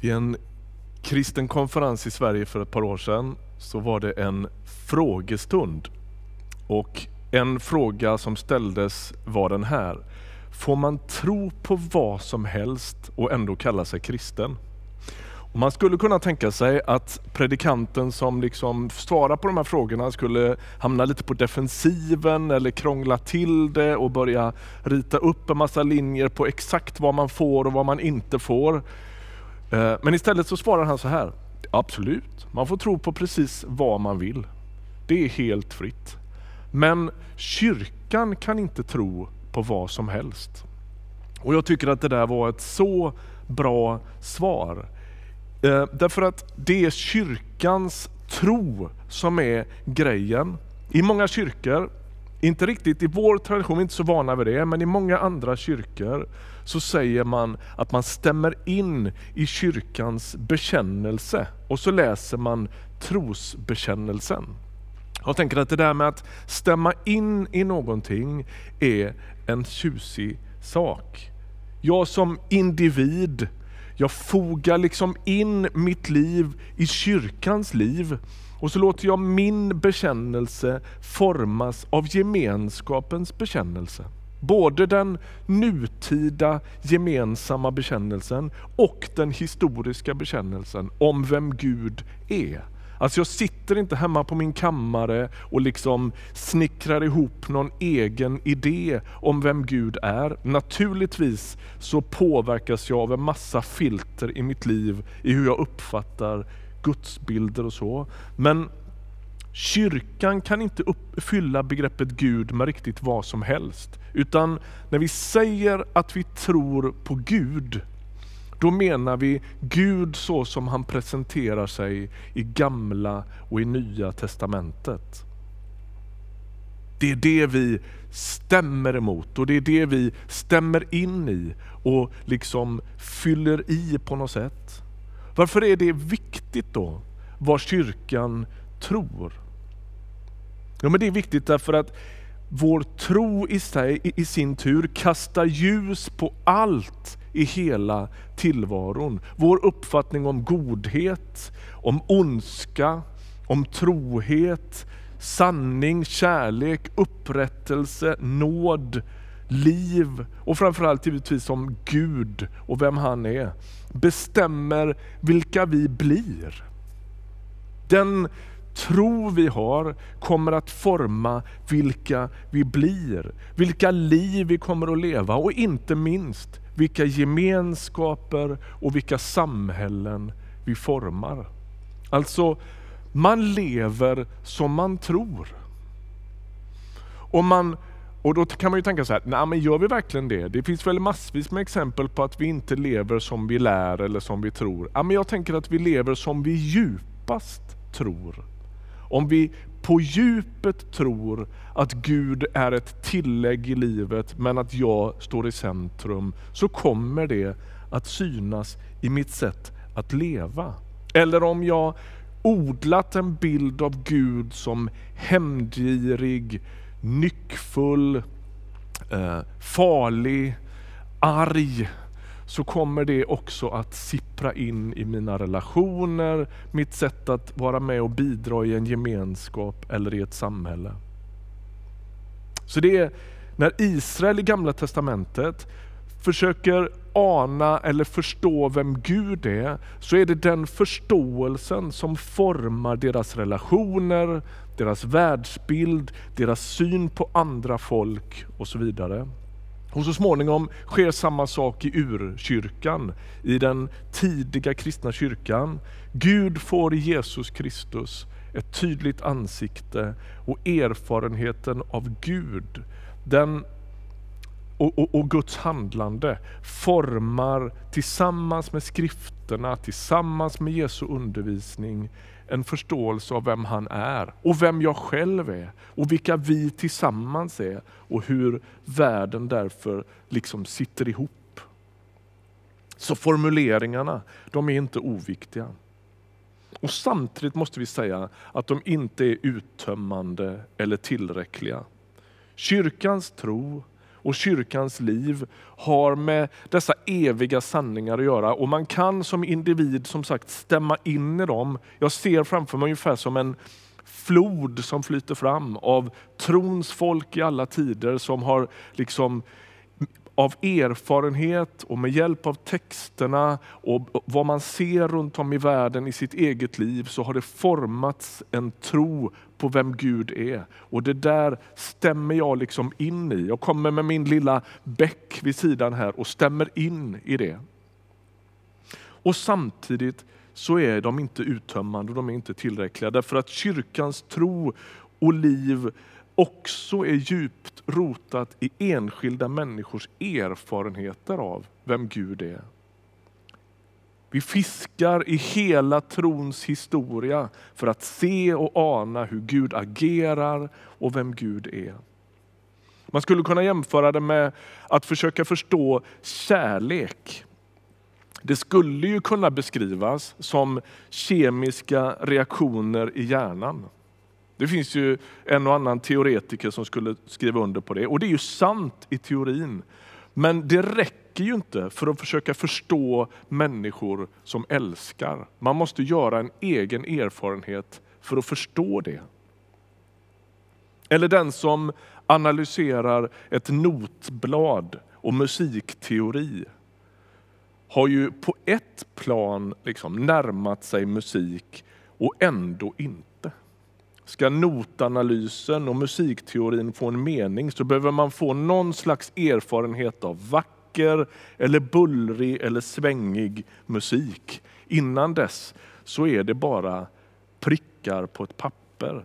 Vid en kristen konferens i Sverige för ett par år sedan så var det en frågestund. Och en fråga som ställdes var den här. Får man tro på vad som helst och ändå kalla sig kristen? Och man skulle kunna tänka sig att predikanten som liksom svarar på de här frågorna skulle hamna lite på defensiven eller krångla till det och börja rita upp en massa linjer på exakt vad man får och vad man inte får. Eh, men istället så svarar han så här. Absolut, man får tro på precis vad man vill. Det är helt fritt. Men kyrkan kan inte tro på vad som helst. Och Jag tycker att det där var ett så bra svar. Eh, därför att det är kyrkans tro som är grejen. I många kyrkor, inte riktigt i vår tradition, vi är inte så vana vid det, men i många andra kyrkor så säger man att man stämmer in i kyrkans bekännelse och så läser man trosbekännelsen. Jag tänker att det där med att stämma in i någonting är en tjusig sak. Jag som individ, jag fogar liksom in mitt liv i kyrkans liv och så låter jag min bekännelse formas av gemenskapens bekännelse. Både den nutida gemensamma bekännelsen och den historiska bekännelsen om vem Gud är. Alltså jag sitter inte hemma på min kammare och liksom snickrar ihop någon egen idé om vem Gud är. Naturligtvis så påverkas jag av en massa filter i mitt liv i hur jag uppfattar gudsbilder och så. Men kyrkan kan inte uppfylla begreppet Gud med riktigt vad som helst. Utan när vi säger att vi tror på Gud, då menar vi Gud så som han presenterar sig i gamla och i nya testamentet. Det är det vi stämmer emot och det är det vi stämmer in i och liksom fyller i på något sätt. Varför är det viktigt då vad kyrkan tror? Ja, men det är viktigt därför att vår tro i, sig, i sin tur kastar ljus på allt i hela tillvaron. Vår uppfattning om godhet, om ondska, om trohet, sanning, kärlek, upprättelse, nåd, liv och framförallt givetvis om Gud och vem han är, bestämmer vilka vi blir. Den tro vi har kommer att forma vilka vi blir, vilka liv vi kommer att leva och inte minst vilka gemenskaper och vilka samhällen vi formar. Alltså, man lever som man tror. Och, man, och då kan man ju tänka så här, nej men gör vi verkligen det? Det finns väl massvis med exempel på att vi inte lever som vi lär eller som vi tror. Ja, men jag tänker att vi lever som vi djupast tror. Om vi på djupet tror att Gud är ett tillägg i livet men att jag står i centrum, så kommer det att synas i mitt sätt att leva. Eller om jag odlat en bild av Gud som hämndgirig, nyckfull, eh, farlig, arg, så kommer det också att sippra in i mina relationer, mitt sätt att vara med och bidra i en gemenskap eller i ett samhälle. Så det är när Israel i Gamla Testamentet försöker ana eller förstå vem Gud är, så är det den förståelsen som formar deras relationer, deras världsbild, deras syn på andra folk och så vidare. Och så småningom sker samma sak i urkyrkan, i den tidiga kristna kyrkan. Gud får i Jesus Kristus ett tydligt ansikte och erfarenheten av Gud, den och, och, och, Guds handlande formar tillsammans med skrifterna, tillsammans med Jesu undervisning, en förståelse av vem han är och vem jag själv är och vilka vi tillsammans är och hur världen därför liksom sitter ihop. Så formuleringarna, de är inte oviktiga. Och Samtidigt måste vi säga att de inte är uttömmande eller tillräckliga. Kyrkans tro och kyrkans liv har med dessa eviga sanningar att göra. Och man kan som individ som sagt stämma in i dem. Jag ser framför mig ungefär som en flod som flyter fram av trons folk i alla tider som har liksom av erfarenhet och med hjälp av texterna och vad man ser runt om i världen i sitt eget liv så har det formats en tro på vem Gud är. Och det där stämmer jag liksom in i. Jag kommer med min lilla bäck vid sidan här och stämmer in i det. Och samtidigt så är de inte uttömmande och de är inte tillräckliga därför att kyrkans tro och liv också är djupt rotat i enskilda människors erfarenheter av vem Gud är. Vi fiskar i hela trons historia för att se och ana hur Gud agerar och vem Gud är. Man skulle kunna jämföra det med att försöka förstå kärlek. Det skulle ju kunna beskrivas som kemiska reaktioner i hjärnan. Det finns ju en och annan teoretiker som skulle skriva under på det. Och det är ju sant i teorin. Men det räcker ju inte för att försöka förstå människor som älskar. Man måste göra en egen erfarenhet för att förstå det. Eller den som analyserar ett notblad och musikteori har ju på ett plan liksom närmat sig musik och ändå inte. Ska notanalysen och musikteorin få en mening så behöver man få någon slags erfarenhet av vacker, eller bullrig eller svängig musik. Innan dess så är det bara prickar på ett papper.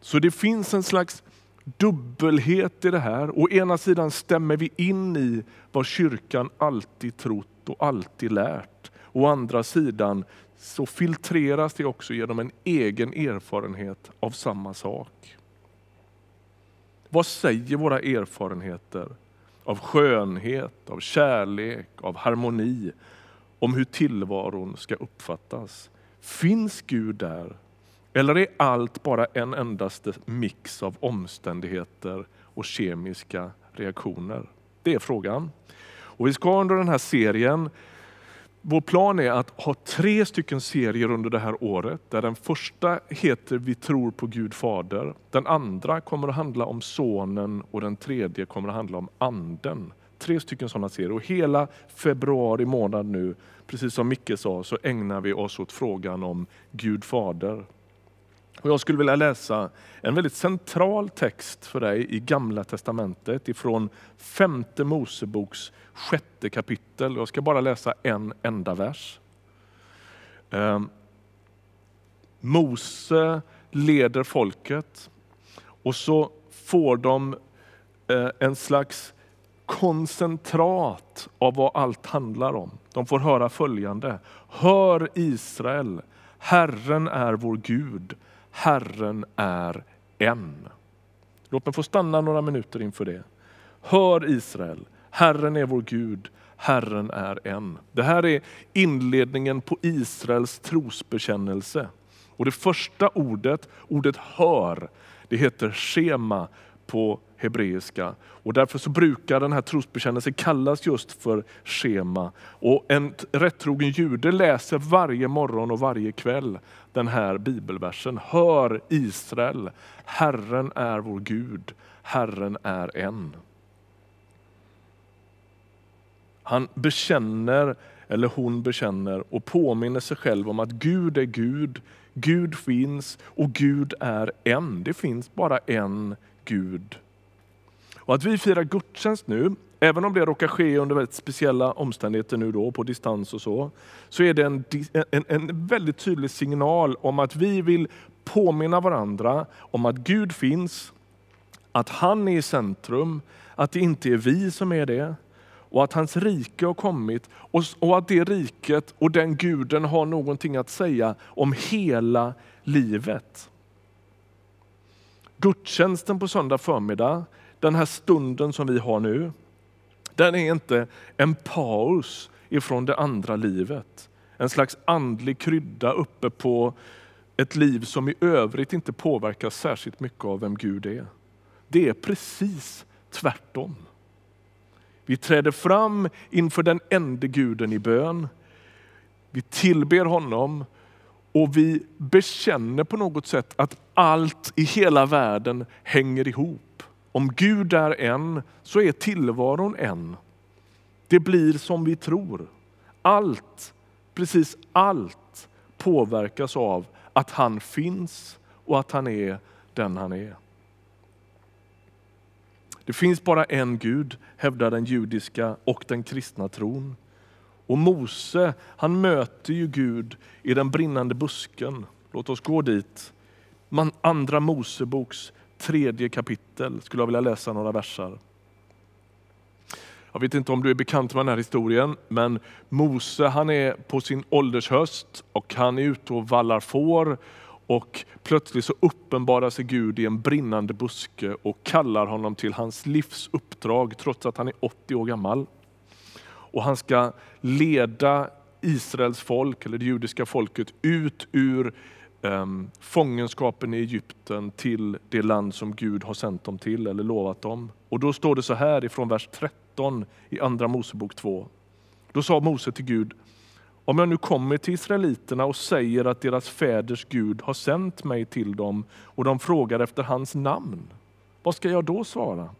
Så det finns en slags dubbelhet i det här. Å ena sidan stämmer vi in i vad kyrkan alltid trott och alltid lärt. Å andra sidan så filtreras det också genom en egen erfarenhet av samma sak. Vad säger våra erfarenheter av skönhet, av kärlek, av harmoni om hur tillvaron ska uppfattas? Finns Gud där? Eller är allt bara en endaste mix av omständigheter och kemiska reaktioner? Det är frågan. Och vi ska under den här serien vår plan är att ha tre stycken serier under det här året. Där den första heter Vi tror på Gud Fader. Den andra kommer att handla om Sonen och den tredje kommer att handla om Anden. Tre stycken sådana serier. Och hela februari månad nu, precis som Micke sa, så ägnar vi oss åt frågan om Gud Fader. Och jag skulle vilja läsa en väldigt central text för dig i Gamla Testamentet ifrån femte Moseboks sjätte kapitel. Jag ska bara läsa en enda vers. Ehm, Mose leder folket och så får de eh, en slags koncentrat av vad allt handlar om. De får höra följande. Hör Israel, Herren är vår Gud, Herren är en. Låt mig få stanna några minuter inför det. Hör Israel, Herren är vår Gud, Herren är en. Det här är inledningen på Israels trosbekännelse. Och det första ordet, ordet hör, det heter schema på hebreiska. Och därför så brukar den här trosbekännelsen kallas just för schema. Och en rättrogen jude läser varje morgon och varje kväll den här bibelversen. Hör Israel, Herren är vår Gud, Herren är en. Han bekänner, eller hon bekänner och påminner sig själv om att Gud är Gud, Gud finns och Gud är en. Det finns bara en Gud. Och att vi firar gudstjänst nu, även om det råkar ske under väldigt speciella omständigheter nu då, på distans och så, så är det en, en, en väldigt tydlig signal om att vi vill påminna varandra om att Gud finns, att han är i centrum, att det inte är vi som är det, och att hans rike har kommit och, och att det riket och den guden har någonting att säga om hela livet. Gudstjänsten på söndag förmiddag, den här stunden som vi har nu, den är inte en paus ifrån det andra livet. En slags andlig krydda uppe på ett liv som i övrigt inte påverkas särskilt mycket av vem Gud är. Det är precis tvärtom. Vi träder fram inför den enda guden i bön. Vi tillber honom och vi bekänner på något sätt att allt i hela världen hänger ihop. Om Gud är en så är tillvaron en. Det blir som vi tror. Allt, precis allt påverkas av att han finns och att han är den han är. Det finns bara en Gud, hävdar den judiska och den kristna tron. Och Mose, han möter ju Gud i den brinnande busken. Låt oss gå dit. Andra Moseboks tredje kapitel skulle jag vilja läsa några versar. Jag vet inte om du är bekant med den här historien, men Mose han är på sin åldershöst och han är ute och vallar får och plötsligt så uppenbarar sig Gud i en brinnande buske och kallar honom till hans livs uppdrag trots att han är 80 år gammal. Och han ska leda Israels folk, eller det judiska folket, ut ur um, fångenskapen i Egypten till det land som Gud har sänt dem till eller lovat dem. Och då står det så här ifrån vers 13 i Andra Mosebok 2. Då sa Mose till Gud, om jag nu kommer till israeliterna och säger att deras fäders Gud har sänt mig till dem och de frågar efter hans namn, vad ska jag då svara?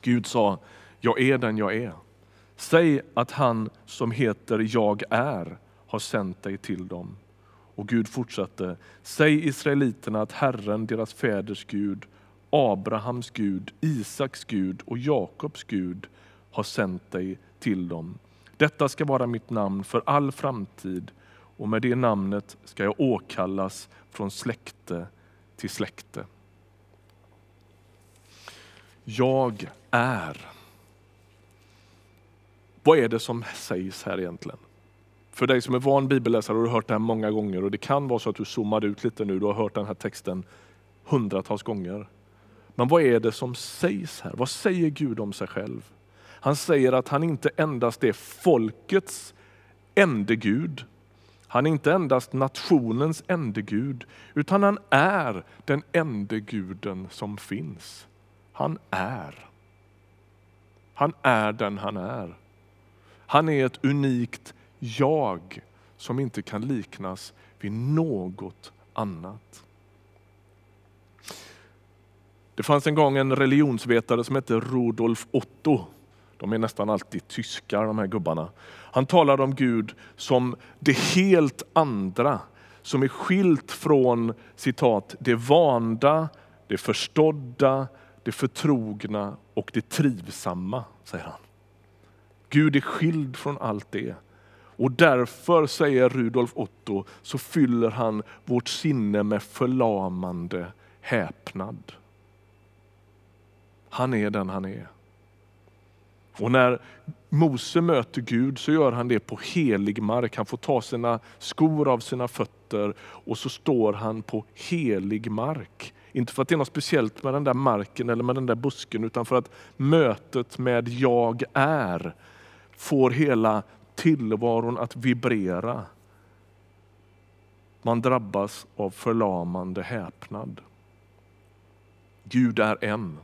Gud sa, jag är den jag är. Säg att han som heter Jag är har sänt dig till dem. Och Gud fortsatte, säg israeliterna att Herren, deras fäders Gud, Abrahams Gud, Isaks Gud och Jakobs Gud har sänt dig till dem. Detta ska vara mitt namn för all framtid och med det namnet ska jag åkallas från släkte till släkte. Jag är. Vad är det som sägs här egentligen? För dig som är van bibelläsare har du hört det här många gånger och det kan vara så att du zoomar ut lite nu. Du har hört den här texten hundratals gånger. Men vad är det som sägs här? Vad säger Gud om sig själv? Han säger att han inte endast är folkets ende Gud. Han är inte endast nationens ende Gud, utan han är den ende guden som finns. Han är. Han är den han är. Han är ett unikt jag som inte kan liknas vid något annat. Det fanns en gång en religionsvetare som hette Rudolf Otto de är nästan alltid tyskar de här gubbarna. Han talade om Gud som det helt andra, som är skilt från citat, det vanda, det förstådda, det förtrogna och det trivsamma, säger han. Gud är skild från allt det. Och därför, säger Rudolf Otto, så fyller han vårt sinne med förlamande häpnad. Han är den han är. Och när Mose möter Gud så gör han det på helig mark. Han får ta sina skor av sina fötter och så står han på helig mark. Inte för att det är något speciellt med den där marken eller med den där busken utan för att mötet med jag är får hela tillvaron att vibrera. Man drabbas av förlamande häpnad. Gud är en.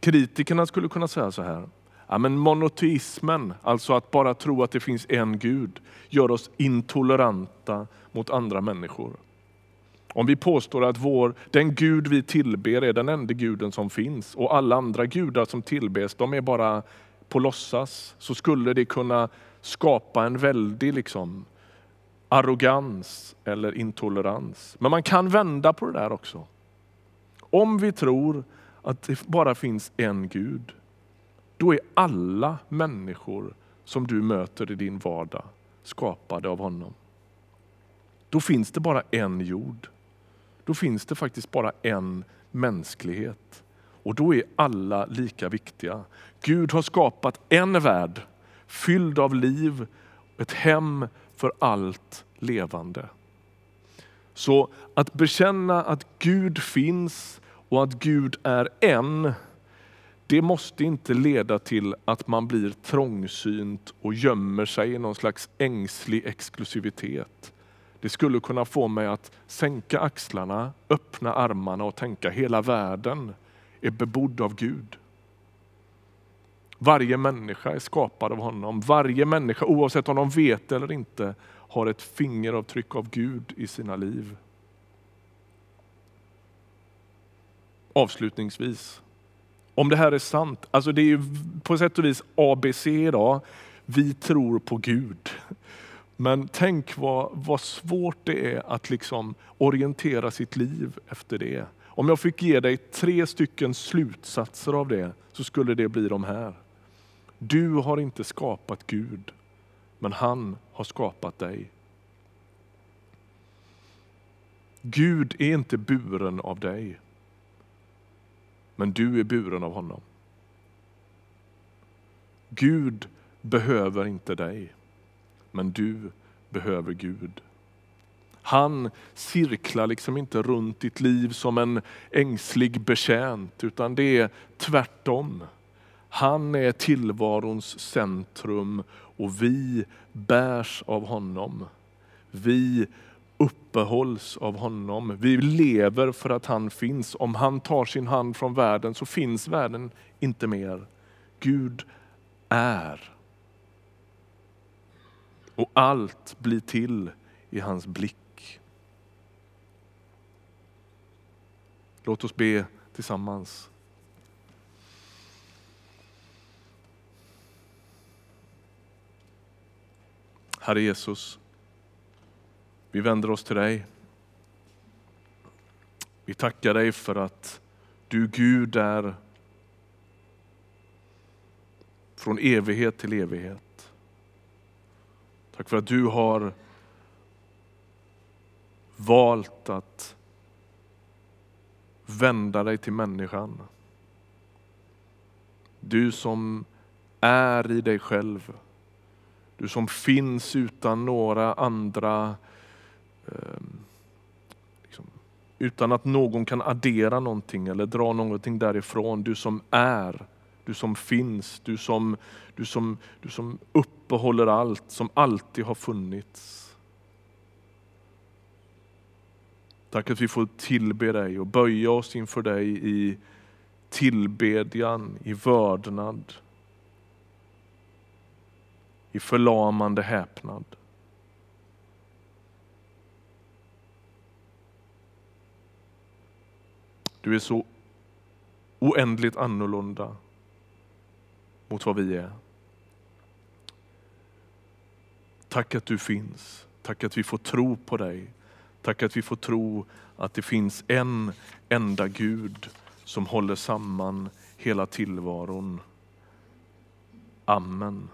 Kritikerna skulle kunna säga så här. Ja, men monoteismen, alltså att bara tro att det finns en Gud, gör oss intoleranta mot andra människor. Om vi påstår att vår, den Gud vi tillber är den enda guden som finns och alla andra gudar som tillbes de är bara på låtsas, så skulle det kunna skapa en väldig liksom, arrogans eller intolerans. Men man kan vända på det där också. Om vi tror att det bara finns en Gud, då är alla människor som du möter i din vardag skapade av honom. Då finns det bara en jord. Då finns det faktiskt bara en mänsklighet. Och då är alla lika viktiga. Gud har skapat en värld fylld av liv, ett hem för allt levande. Så att bekänna att Gud finns och att Gud är en, det måste inte leda till att man blir trångsynt och gömmer sig i någon slags ängslig exklusivitet. Det skulle kunna få mig att sänka axlarna, öppna armarna och tänka hela världen är bebodd av Gud. Varje människa är skapad av honom. Varje människa, oavsett om de vet eller inte, har ett fingeravtryck av Gud i sina liv. Avslutningsvis, om det här är sant, alltså det är ju på sätt och vis ABC idag. Vi tror på Gud. Men tänk vad, vad svårt det är att liksom orientera sitt liv efter det. Om jag fick ge dig tre stycken slutsatser av det så skulle det bli de här. Du har inte skapat Gud, men han har skapat dig. Gud är inte buren av dig, men du är buren av honom. Gud behöver inte dig, men du behöver Gud. Han cirklar liksom inte runt ditt liv som en ängslig betjänt, utan det är tvärtom. Han är tillvarons centrum och vi bärs av honom. Vi uppehålls av honom. Vi lever för att han finns. Om han tar sin hand från världen så finns världen inte mer. Gud är. Och allt blir till i hans blick. Låt oss be tillsammans. Herre Jesus, vi vänder oss till dig. Vi tackar dig för att du Gud är från evighet till evighet. Tack för att du har valt att vända dig till människan. Du som är i dig själv. Du som finns utan några andra ehm, liksom, utan att någon kan addera någonting eller dra någonting därifrån. Du som är, du som finns, du som, du som, du som uppehåller allt, som alltid har funnits. Tack att vi får tillbe dig och böja oss inför dig i tillbedjan, i vördnad, i förlamande häpnad. Du är så oändligt annorlunda mot vad vi är. Tack att du finns. Tack att vi får tro på dig. Tack att vi får tro att det finns en enda Gud som håller samman hela tillvaron. Amen.